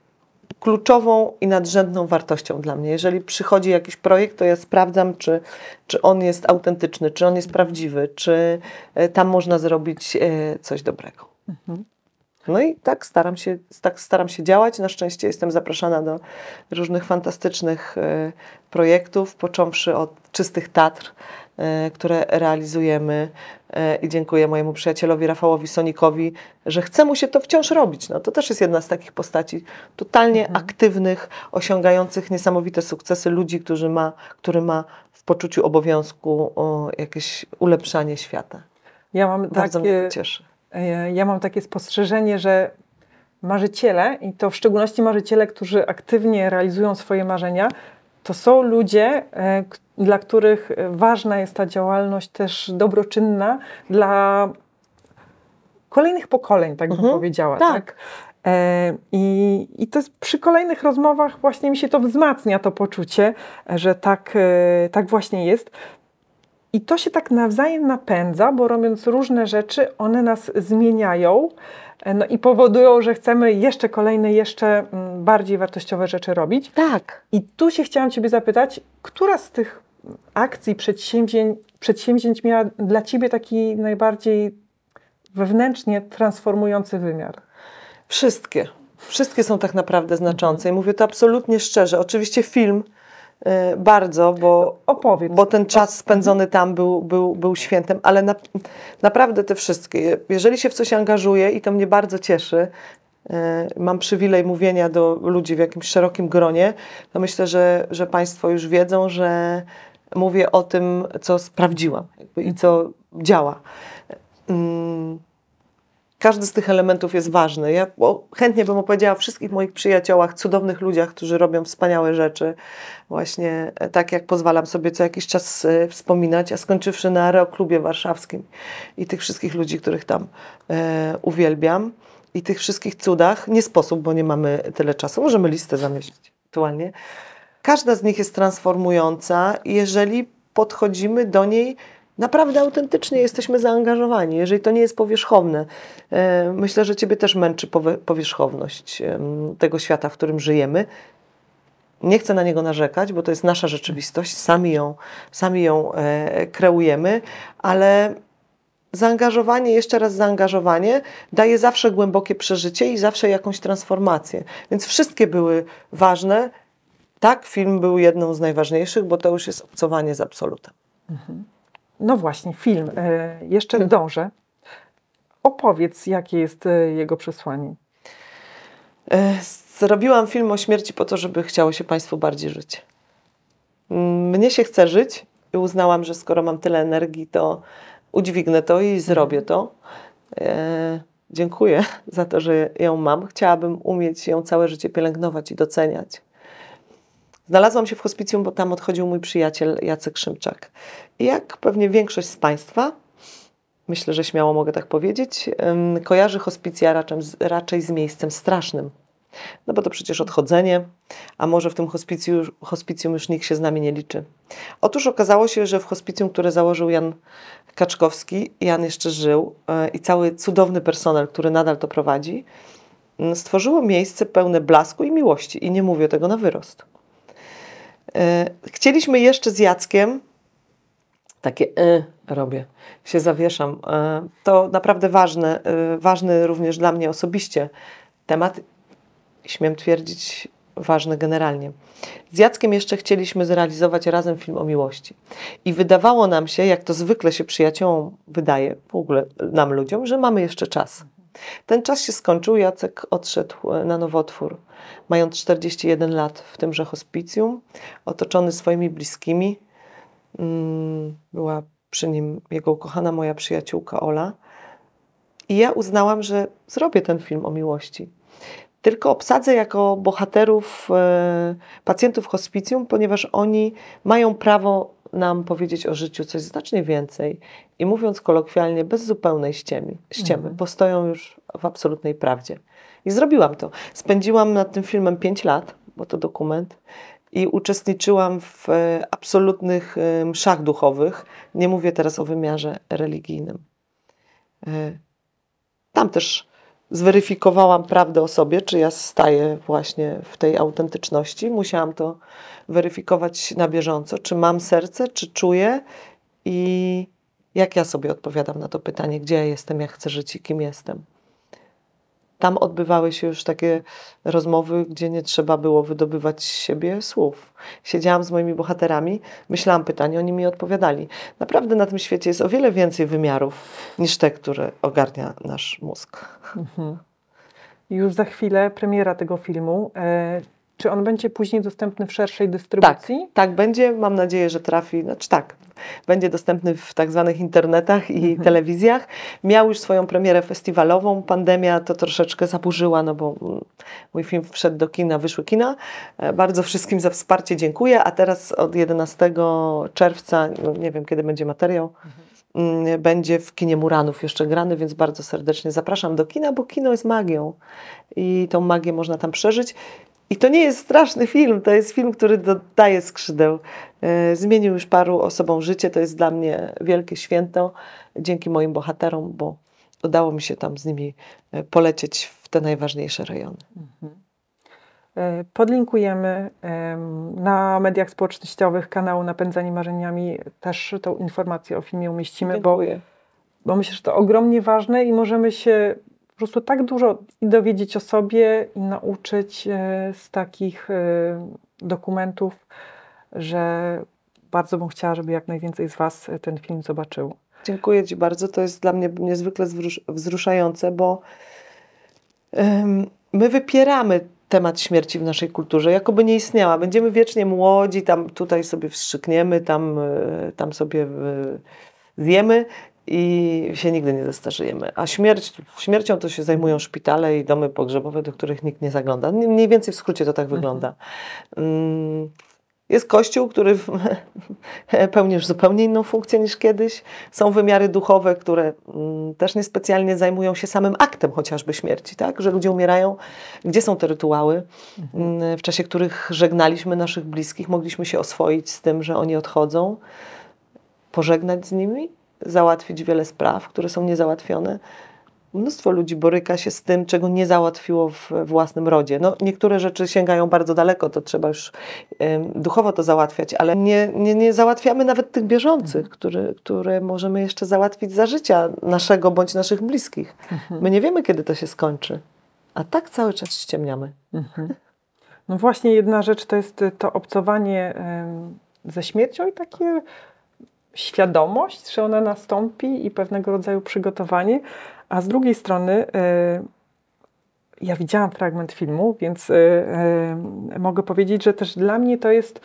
kluczową i nadrzędną wartością dla mnie. Jeżeli przychodzi jakiś projekt, to ja sprawdzam, czy, czy on jest autentyczny, czy on jest prawdziwy, czy y, tam można zrobić y, coś dobrego. No i tak staram, się, tak staram się działać. Na szczęście jestem zapraszana do różnych fantastycznych e, projektów, począwszy od czystych Tatr, e, które realizujemy. E, I dziękuję mojemu przyjacielowi Rafałowi Sonikowi, że chce mu się to wciąż robić. No, to też jest jedna z takich postaci totalnie aktywnych, osiągających niesamowite sukcesy ludzi, którzy ma, który ma w poczuciu obowiązku o jakieś ulepszanie świata. Ja mam Bardzo mnie takie, to cieszy. E, ja mam takie spostrzeżenie, że marzyciele, i to w szczególności marzyciele, którzy aktywnie realizują swoje marzenia, to są ludzie, e, dla których e, ważna jest ta działalność też dobroczynna dla kolejnych pokoleń, tak bym Mhm. powiedziała. Tak. Tak. I, I to jest przy kolejnych rozmowach właśnie mi się to wzmacnia, to poczucie, że tak, tak właśnie jest. I to się tak nawzajem napędza, bo robiąc różne rzeczy, one nas zmieniają e, no i powodują, że chcemy jeszcze kolejne, jeszcze mm, bardziej wartościowe rzeczy robić. Tak. I tu się chciałam Ciebie zapytać, która z tych akcji, przedsięwzięć, przedsięwzięć miała dla Ciebie taki najbardziej wewnętrznie transformujący wymiar? Wszystkie. Wszystkie są tak naprawdę znaczące i mówię to absolutnie szczerze. Oczywiście film bardzo, bo, Opowiedz. bo ten czas spędzony tam był, był, był świętem, ale na, naprawdę te wszystkie. Jeżeli się w coś angażuję i to mnie bardzo cieszy, y, mam przywilej mówienia do ludzi w jakimś szerokim gronie, to myślę, że, że Państwo już wiedzą, że mówię o tym, co sprawdziłam i co działa. Każdy z tych elementów jest ważny. Ja chętnie bym opowiedziała o wszystkich moich przyjaciołach, cudownych ludziach, którzy robią wspaniałe rzeczy. Właśnie e, tak jak pozwalam sobie co jakiś czas e, wspominać, a skończywszy na Aeroklubie Warszawskim i tych wszystkich ludzi, których tam e, uwielbiam i tych wszystkich cudach. Nie sposób, bo nie mamy tyle czasu. Możemy listę zamieścić aktualnie. Każda z nich jest transformująca, jeżeli podchodzimy do niej naprawdę autentycznie, jesteśmy zaangażowani, jeżeli to nie jest powierzchowne. E, Myślę, że Ciebie też męczy powie- powierzchowność tego świata, w którym żyjemy. Nie chcę na niego narzekać, bo to jest nasza rzeczywistość, sami ją, sami ją e, kreujemy, ale zaangażowanie, jeszcze raz zaangażowanie, daje zawsze głębokie przeżycie i zawsze jakąś transformację. Więc wszystkie były ważne. Tak, film był jedną z najważniejszych, bo to już jest obcowanie z absolutem. No właśnie, film. E, jeszcze (laughs) dążę. Opowiedz, jakie jest e, jego przesłanie. E, Zrobiłam film o śmierci po to, żeby chciało się Państwu bardziej żyć. Mnie się chce żyć i uznałam, że skoro mam tyle energii, to udźwignę to i zrobię to. Dziękuję (laughs) za to, że ją mam. Chciałabym umieć ją całe życie pielęgnować i doceniać. Znalazłam się w hospicjum, bo tam odchodził mój przyjaciel Jacek Szymczak. I jak pewnie większość z Państwa, myślę, że śmiało mogę tak powiedzieć, kojarzy hospicja raczej, raczej z miejscem strasznym. No bo to przecież odchodzenie, a może w tym hospicjum, hospicjum już nikt się z nami nie liczy. Otóż okazało się, że w hospicjum, które założył Jan Kaczkowski, Jan jeszcze żył e, i cały cudowny personel, który nadal to prowadzi, stworzyło miejsce pełne blasku i miłości. I nie mówię tego na wyrost. E, Chcieliśmy jeszcze z Jackiem takie y, robię, się zawieszam. E, To naprawdę ważne, ważny również dla mnie osobiście temat, śmiem twierdzić, ważny generalnie. Z Jackiem jeszcze chcieliśmy zrealizować razem film o miłości. I wydawało nam się, jak to zwykle się przyjaciołom wydaje, w ogóle nam ludziom, że mamy jeszcze czas. Ten czas się skończył, Jacek odszedł na nowotwór, mając 41 lat w tymże hospicjum, otoczony swoimi bliskimi. Mm, Była przy nim jego ukochana moja przyjaciółka Ola. I ja uznałam, że zrobię ten film o miłości. Tylko obsadzę jako bohaterów e, pacjentów hospicjum, ponieważ oni mają prawo nam powiedzieć o życiu coś znacznie więcej i mówiąc kolokwialnie, bez zupełnej ściemy, ściemy Mhm. bo stoją już w absolutnej prawdzie. I zrobiłam to. Spędziłam nad tym filmem 5 lat, bo to dokument, i uczestniczyłam w e, absolutnych e, mszach duchowych. Nie mówię teraz o wymiarze religijnym. E, Tam też zweryfikowałam prawdę o sobie, czy ja staję właśnie w tej autentyczności. Musiałam to weryfikować na bieżąco, czy mam serce, czy czuję i jak ja sobie odpowiadam na to pytanie, gdzie ja jestem, jak chcę żyć i kim jestem. Tam odbywały się już takie rozmowy, gdzie nie trzeba było wydobywać z siebie słów. Siedziałam z moimi bohaterami, myślałam pytanie, oni mi odpowiadali. Naprawdę na tym świecie jest o wiele więcej wymiarów niż te, które ogarnia nasz mózg. Mhm. Już za chwilę premiera tego filmu. Czy on będzie później dostępny w szerszej dystrybucji? Tak, tak będzie. Mam nadzieję, że trafi. Znaczy tak, będzie dostępny w tak zwanych internetach i mhm. telewizjach. Miał już swoją premierę festiwalową. Pandemia to troszeczkę zaburzyła, no bo mm, mój film wszedł do kina, wyszły kina. E, bardzo wszystkim za wsparcie dziękuję. A teraz od 11 czerwca, no nie wiem kiedy będzie materiał. Mhm. Będzie w kinie Muranów jeszcze grany, więc bardzo serdecznie zapraszam do kina, bo kino jest magią i tą magię można tam przeżyć. I to nie jest straszny film, to jest film, który dodaje skrzydeł. E, zmienił już paru osobom życie, to jest dla mnie wielkie święto dzięki moim bohaterom, bo udało mi się tam z nimi e, polecieć w te najważniejsze rejony. Mhm. E, podlinkujemy na mediach społecznościowych kanału Napędzani Marzeniami też tą informację o filmie umieścimy, Dziękuję. bo, bo myślę, że to ogromnie ważne i możemy się po prostu tak dużo dowiedzieć o sobie i nauczyć e, z takich e, dokumentów, że bardzo bym chciała, żeby jak najwięcej z Was e, ten film zobaczył. Dziękuję Ci bardzo. To jest dla mnie niezwykle wzruszające, bo my wypieramy temat śmierci w naszej kulturze, jakoby nie istniała. Będziemy wiecznie młodzi, tam tutaj sobie wstrzykniemy, tam, tam sobie zjemy i się nigdy nie zestarzejemy. A śmierć, śmiercią to się zajmują szpitale i domy pogrzebowe, do których nikt nie zagląda. Mniej więcej w skrócie to tak mhm. wygląda. Mm, jest kościół, który (laughs) pełni już zupełnie inną funkcję niż kiedyś. Są wymiary duchowe, które mm, też niespecjalnie zajmują się samym aktem chociażby śmierci, tak? że ludzie umierają. Gdzie są te rytuały, mhm. mm, w czasie których żegnaliśmy naszych bliskich, mogliśmy się oswoić z tym, że oni odchodzą, pożegnać z nimi załatwić wiele spraw, które są niezałatwione. Mnóstwo ludzi boryka się z tym, czego nie załatwiło w własnym rodzie. No, niektóre rzeczy sięgają bardzo daleko, to trzeba już duchowo to załatwiać, ale nie, nie, nie załatwiamy nawet tych bieżących, mhm. które, które możemy jeszcze załatwić za życia naszego bądź naszych bliskich. Mhm. My nie wiemy, kiedy to się skończy, a tak cały czas ściemniamy. Mhm. No właśnie jedna rzecz to jest to obcowanie ze śmiercią i takie świadomość, że ona nastąpi i pewnego rodzaju przygotowanie, a z drugiej strony y, ja widziałam fragment filmu, więc y, y, mogę powiedzieć, że też dla mnie to jest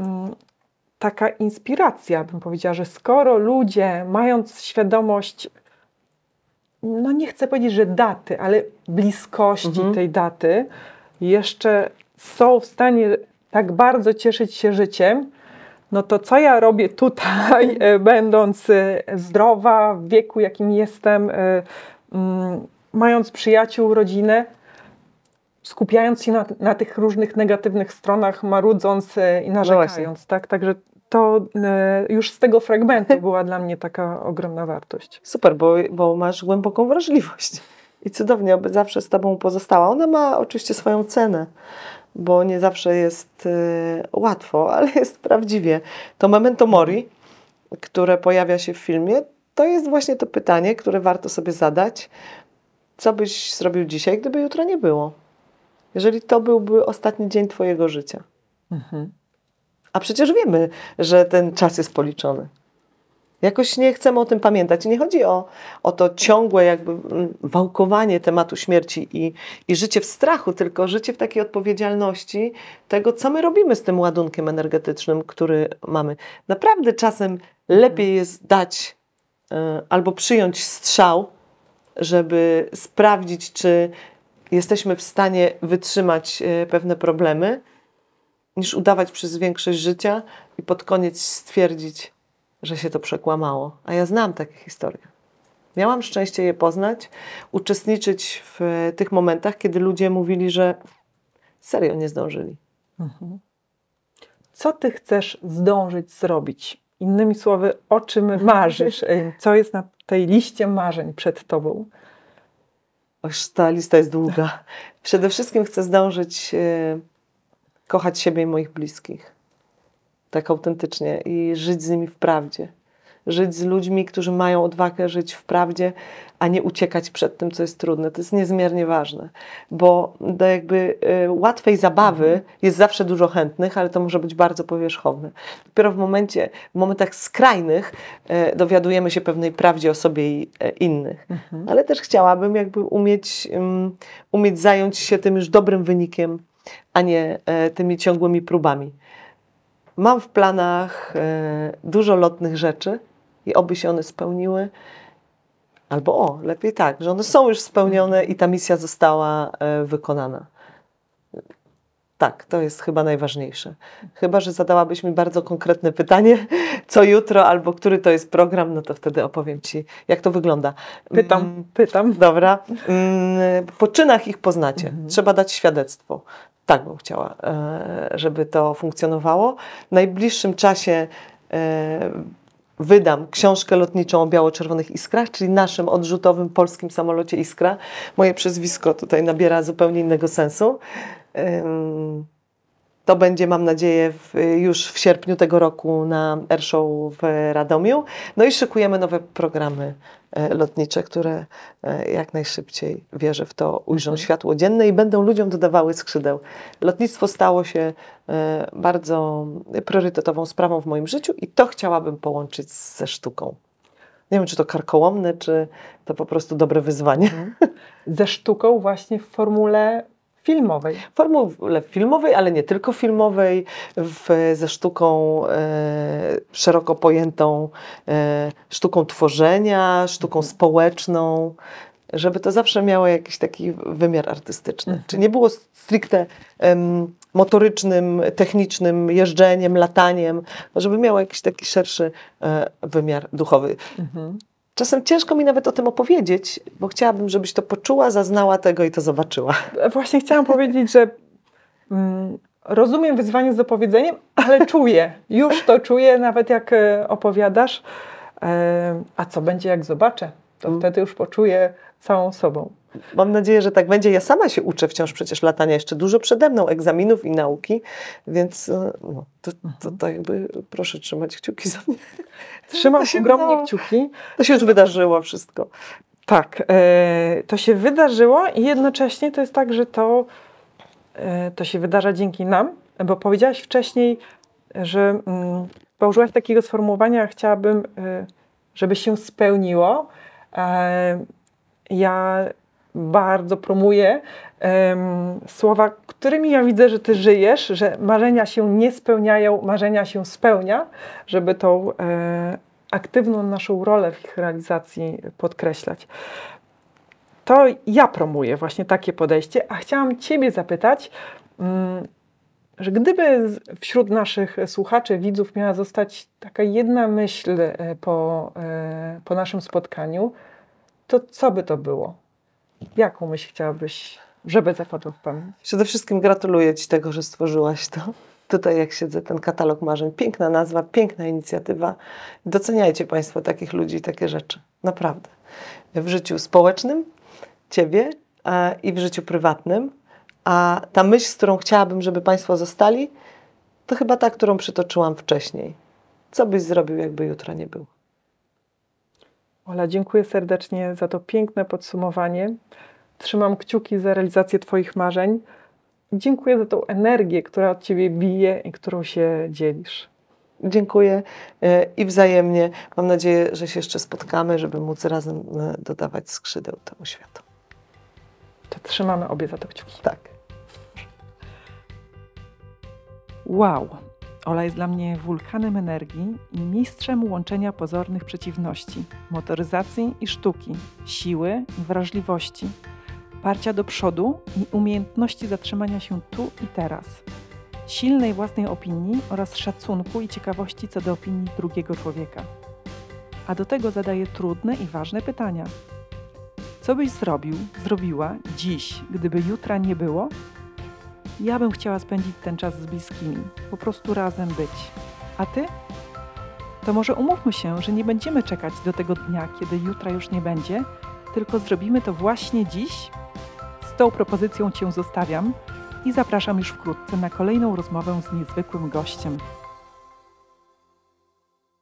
mm, taka inspiracja, bym powiedziała, że skoro ludzie, mając świadomość, no nie chcę powiedzieć, że daty, ale bliskości mhm. tej daty, jeszcze są w stanie tak bardzo cieszyć się życiem, no to co ja robię tutaj, (laughs) e, będąc e, zdrowa, w wieku, jakim jestem, e, mm, mając przyjaciół, rodzinę, skupiając się na, na tych różnych negatywnych stronach, marudząc i narzekając, no tak? Także to już z tego fragmentu (laughs) była dla mnie taka ogromna wartość. Super, bo, bo masz głęboką wrażliwość i cudownie, aby zawsze z Tobą pozostała. Ona ma oczywiście swoją cenę bo nie zawsze jest y, łatwo, (laughs) ale jest prawdziwie. To memento mori, które pojawia się w filmie, to jest właśnie to pytanie, które warto sobie zadać. Co byś zrobił dzisiaj, gdyby jutra nie było? Jeżeli to byłby ostatni dzień Twojego życia. Mhm. A przecież wiemy, że ten czas jest policzony. Jakoś nie chcemy o tym pamiętać. Nie chodzi o, o to ciągłe jakby mm, wałkowanie tematu śmierci i, i życie w strachu, tylko życie w takiej odpowiedzialności tego, co my robimy z tym ładunkiem energetycznym, który mamy. Naprawdę czasem lepiej jest dać y, albo przyjąć strzał, żeby sprawdzić, czy jesteśmy w stanie wytrzymać y, pewne problemy, niż udawać przez większość życia i pod koniec stwierdzić, że się to przekłamało. A ja znam takie historie. Miałam szczęście je poznać, uczestniczyć w tych momentach, kiedy ludzie mówili, że serio nie zdążyli. Mhm. Co ty chcesz zdążyć zrobić? Innymi słowy, o czym (laughs) marzysz? Co jest na tej liście marzeń przed tobą? Oż ta lista jest długa. Przede wszystkim chcę zdążyć e, kochać siebie i moich bliskich. Tak autentycznie i żyć z nimi w prawdzie. Żyć z ludźmi, którzy mają odwagę żyć w prawdzie, a nie uciekać przed tym, co jest trudne. To jest niezmiernie ważne, bo do jakby e, łatwej zabawy jest zawsze dużo chętnych, ale to może być bardzo powierzchowne. Dopiero w momencie, w momentach skrajnych e, dowiadujemy się pewnej prawdzie o sobie i e, innych. Ale też chciałabym jakby umieć, um, umieć zająć się tym już dobrym wynikiem, a nie tymi ciągłymi próbami. Mam w planach e, dużo lotnych rzeczy i oby się one spełniły. Albo o, lepiej tak, że one są już spełnione i ta misja została e, wykonana. Tak, to jest chyba najważniejsze. Chyba, że zadałabyś mi bardzo konkretne pytanie, co jutro albo który to jest program, no to wtedy opowiem Ci, jak to wygląda. Pytam, Mm, pytam. Dobra. Mm, Po czynach ich poznacie. Trzeba dać świadectwo. Tak bym chciała, e, żeby to funkcjonowało. W najbliższym czasie e, wydam książkę lotniczą o biało-czerwonych iskrach, czyli naszym odrzutowym polskim samolocie Iskra. Moje przezwisko tutaj nabiera zupełnie innego sensu. To będzie, mam nadzieję, w, już w sierpniu tego roku na Airshow w Radomiu. No i szykujemy nowe programy e, lotnicze, które e, jak najszybciej, wierzę w to, ujrzą światło dzienne i będą ludziom dodawały skrzydeł. Lotnictwo stało się e, bardzo priorytetową sprawą w moim życiu i to chciałabym połączyć ze sztuką. Nie wiem, czy to karkołomne, czy to po prostu dobre wyzwanie. Ze sztuką właśnie w formule filmowej. Formule filmowej, ale nie tylko filmowej, w, ze sztuką e, szeroko pojętą, e, sztuką tworzenia, sztuką społeczną, żeby to zawsze miało jakiś taki wymiar artystyczny. Czy nie było stricte em, motorycznym, technicznym jeżdżeniem, lataniem, żeby miało jakiś taki szerszy e, wymiar duchowy. Czasem ciężko mi nawet o tym opowiedzieć, bo chciałabym, żebyś to poczuła, zaznała tego i to zobaczyła. Właśnie chciałam (laughs) powiedzieć, że mm, rozumiem wyzwanie z opowiedzeniem, ale czuję, już to czuję, nawet jak e, opowiadasz. E, a co będzie, jak zobaczę? To Mm. wtedy już poczuję całą sobą. Mam nadzieję, że tak będzie. Ja sama się uczę wciąż przecież latania, jeszcze dużo przede mną egzaminów i nauki, więc e, no, to, to, to jakby proszę trzymać kciuki za mnie. (laughs) Trzymam się ogromnie udało. kciuki. To się już wydarzyło wszystko. Tak, e, to się wydarzyło i jednocześnie to jest tak, że to, e, to się wydarza dzięki nam, bo powiedziałaś wcześniej, że mm, użyłaś takiego sformułowania, chciałabym, e, żeby się spełniło. E, ja bardzo promuję em, słowa, którymi ja widzę, że ty żyjesz, że marzenia się nie spełniają, marzenia się spełnia, żeby tą e, aktywną naszą rolę w ich realizacji podkreślać. To ja promuję właśnie takie podejście, a chciałam Ciebie zapytać, mm, że gdyby wśród naszych słuchaczy, widzów miała zostać taka jedna myśl e, po, e, po naszym spotkaniu, to co by to było? Jaką myśl chciałabyś, żeby zapadła w pamięć? Przede wszystkim gratuluję Ci tego, że stworzyłaś to. Tutaj jak siedzę, ten katalog marzeń. Piękna nazwa, piękna inicjatywa. Doceniajcie Państwo takich ludzi i takie rzeczy. Naprawdę. W życiu społecznym Ciebie a, i w życiu prywatnym. A ta myśl, z którą chciałabym, żeby Państwo zostali, to chyba ta, którą przytoczyłam wcześniej. Co byś zrobił, jakby jutra nie było? Ola, dziękuję serdecznie za to piękne podsumowanie. Trzymam kciuki za realizację Twoich marzeń. Dziękuję za tą energię, która od Ciebie bije i którą się dzielisz. Dziękuję e, i wzajemnie. Mam nadzieję, że się jeszcze spotkamy, żeby móc razem e, dodawać skrzydeł temu światu. To trzymamy obie za to kciuki. Tak. Wow! Ola jest dla mnie wulkanem energii i mistrzem łączenia pozornych przeciwności, motoryzacji i sztuki, siły i wrażliwości, parcia do przodu i umiejętności zatrzymania się tu i teraz, silnej własnej opinii oraz szacunku i ciekawości co do opinii drugiego człowieka. A do tego zadaje trudne i ważne pytania. Co byś zrobił, zrobiła dziś, gdyby jutra nie było? Ja bym chciała spędzić ten czas z bliskimi, po prostu razem być. A ty? To może umówmy się, że nie będziemy czekać do tego dnia, kiedy jutra już nie będzie, tylko zrobimy to właśnie dziś? Z tą propozycją Cię zostawiam i zapraszam już wkrótce na kolejną rozmowę z niezwykłym gościem.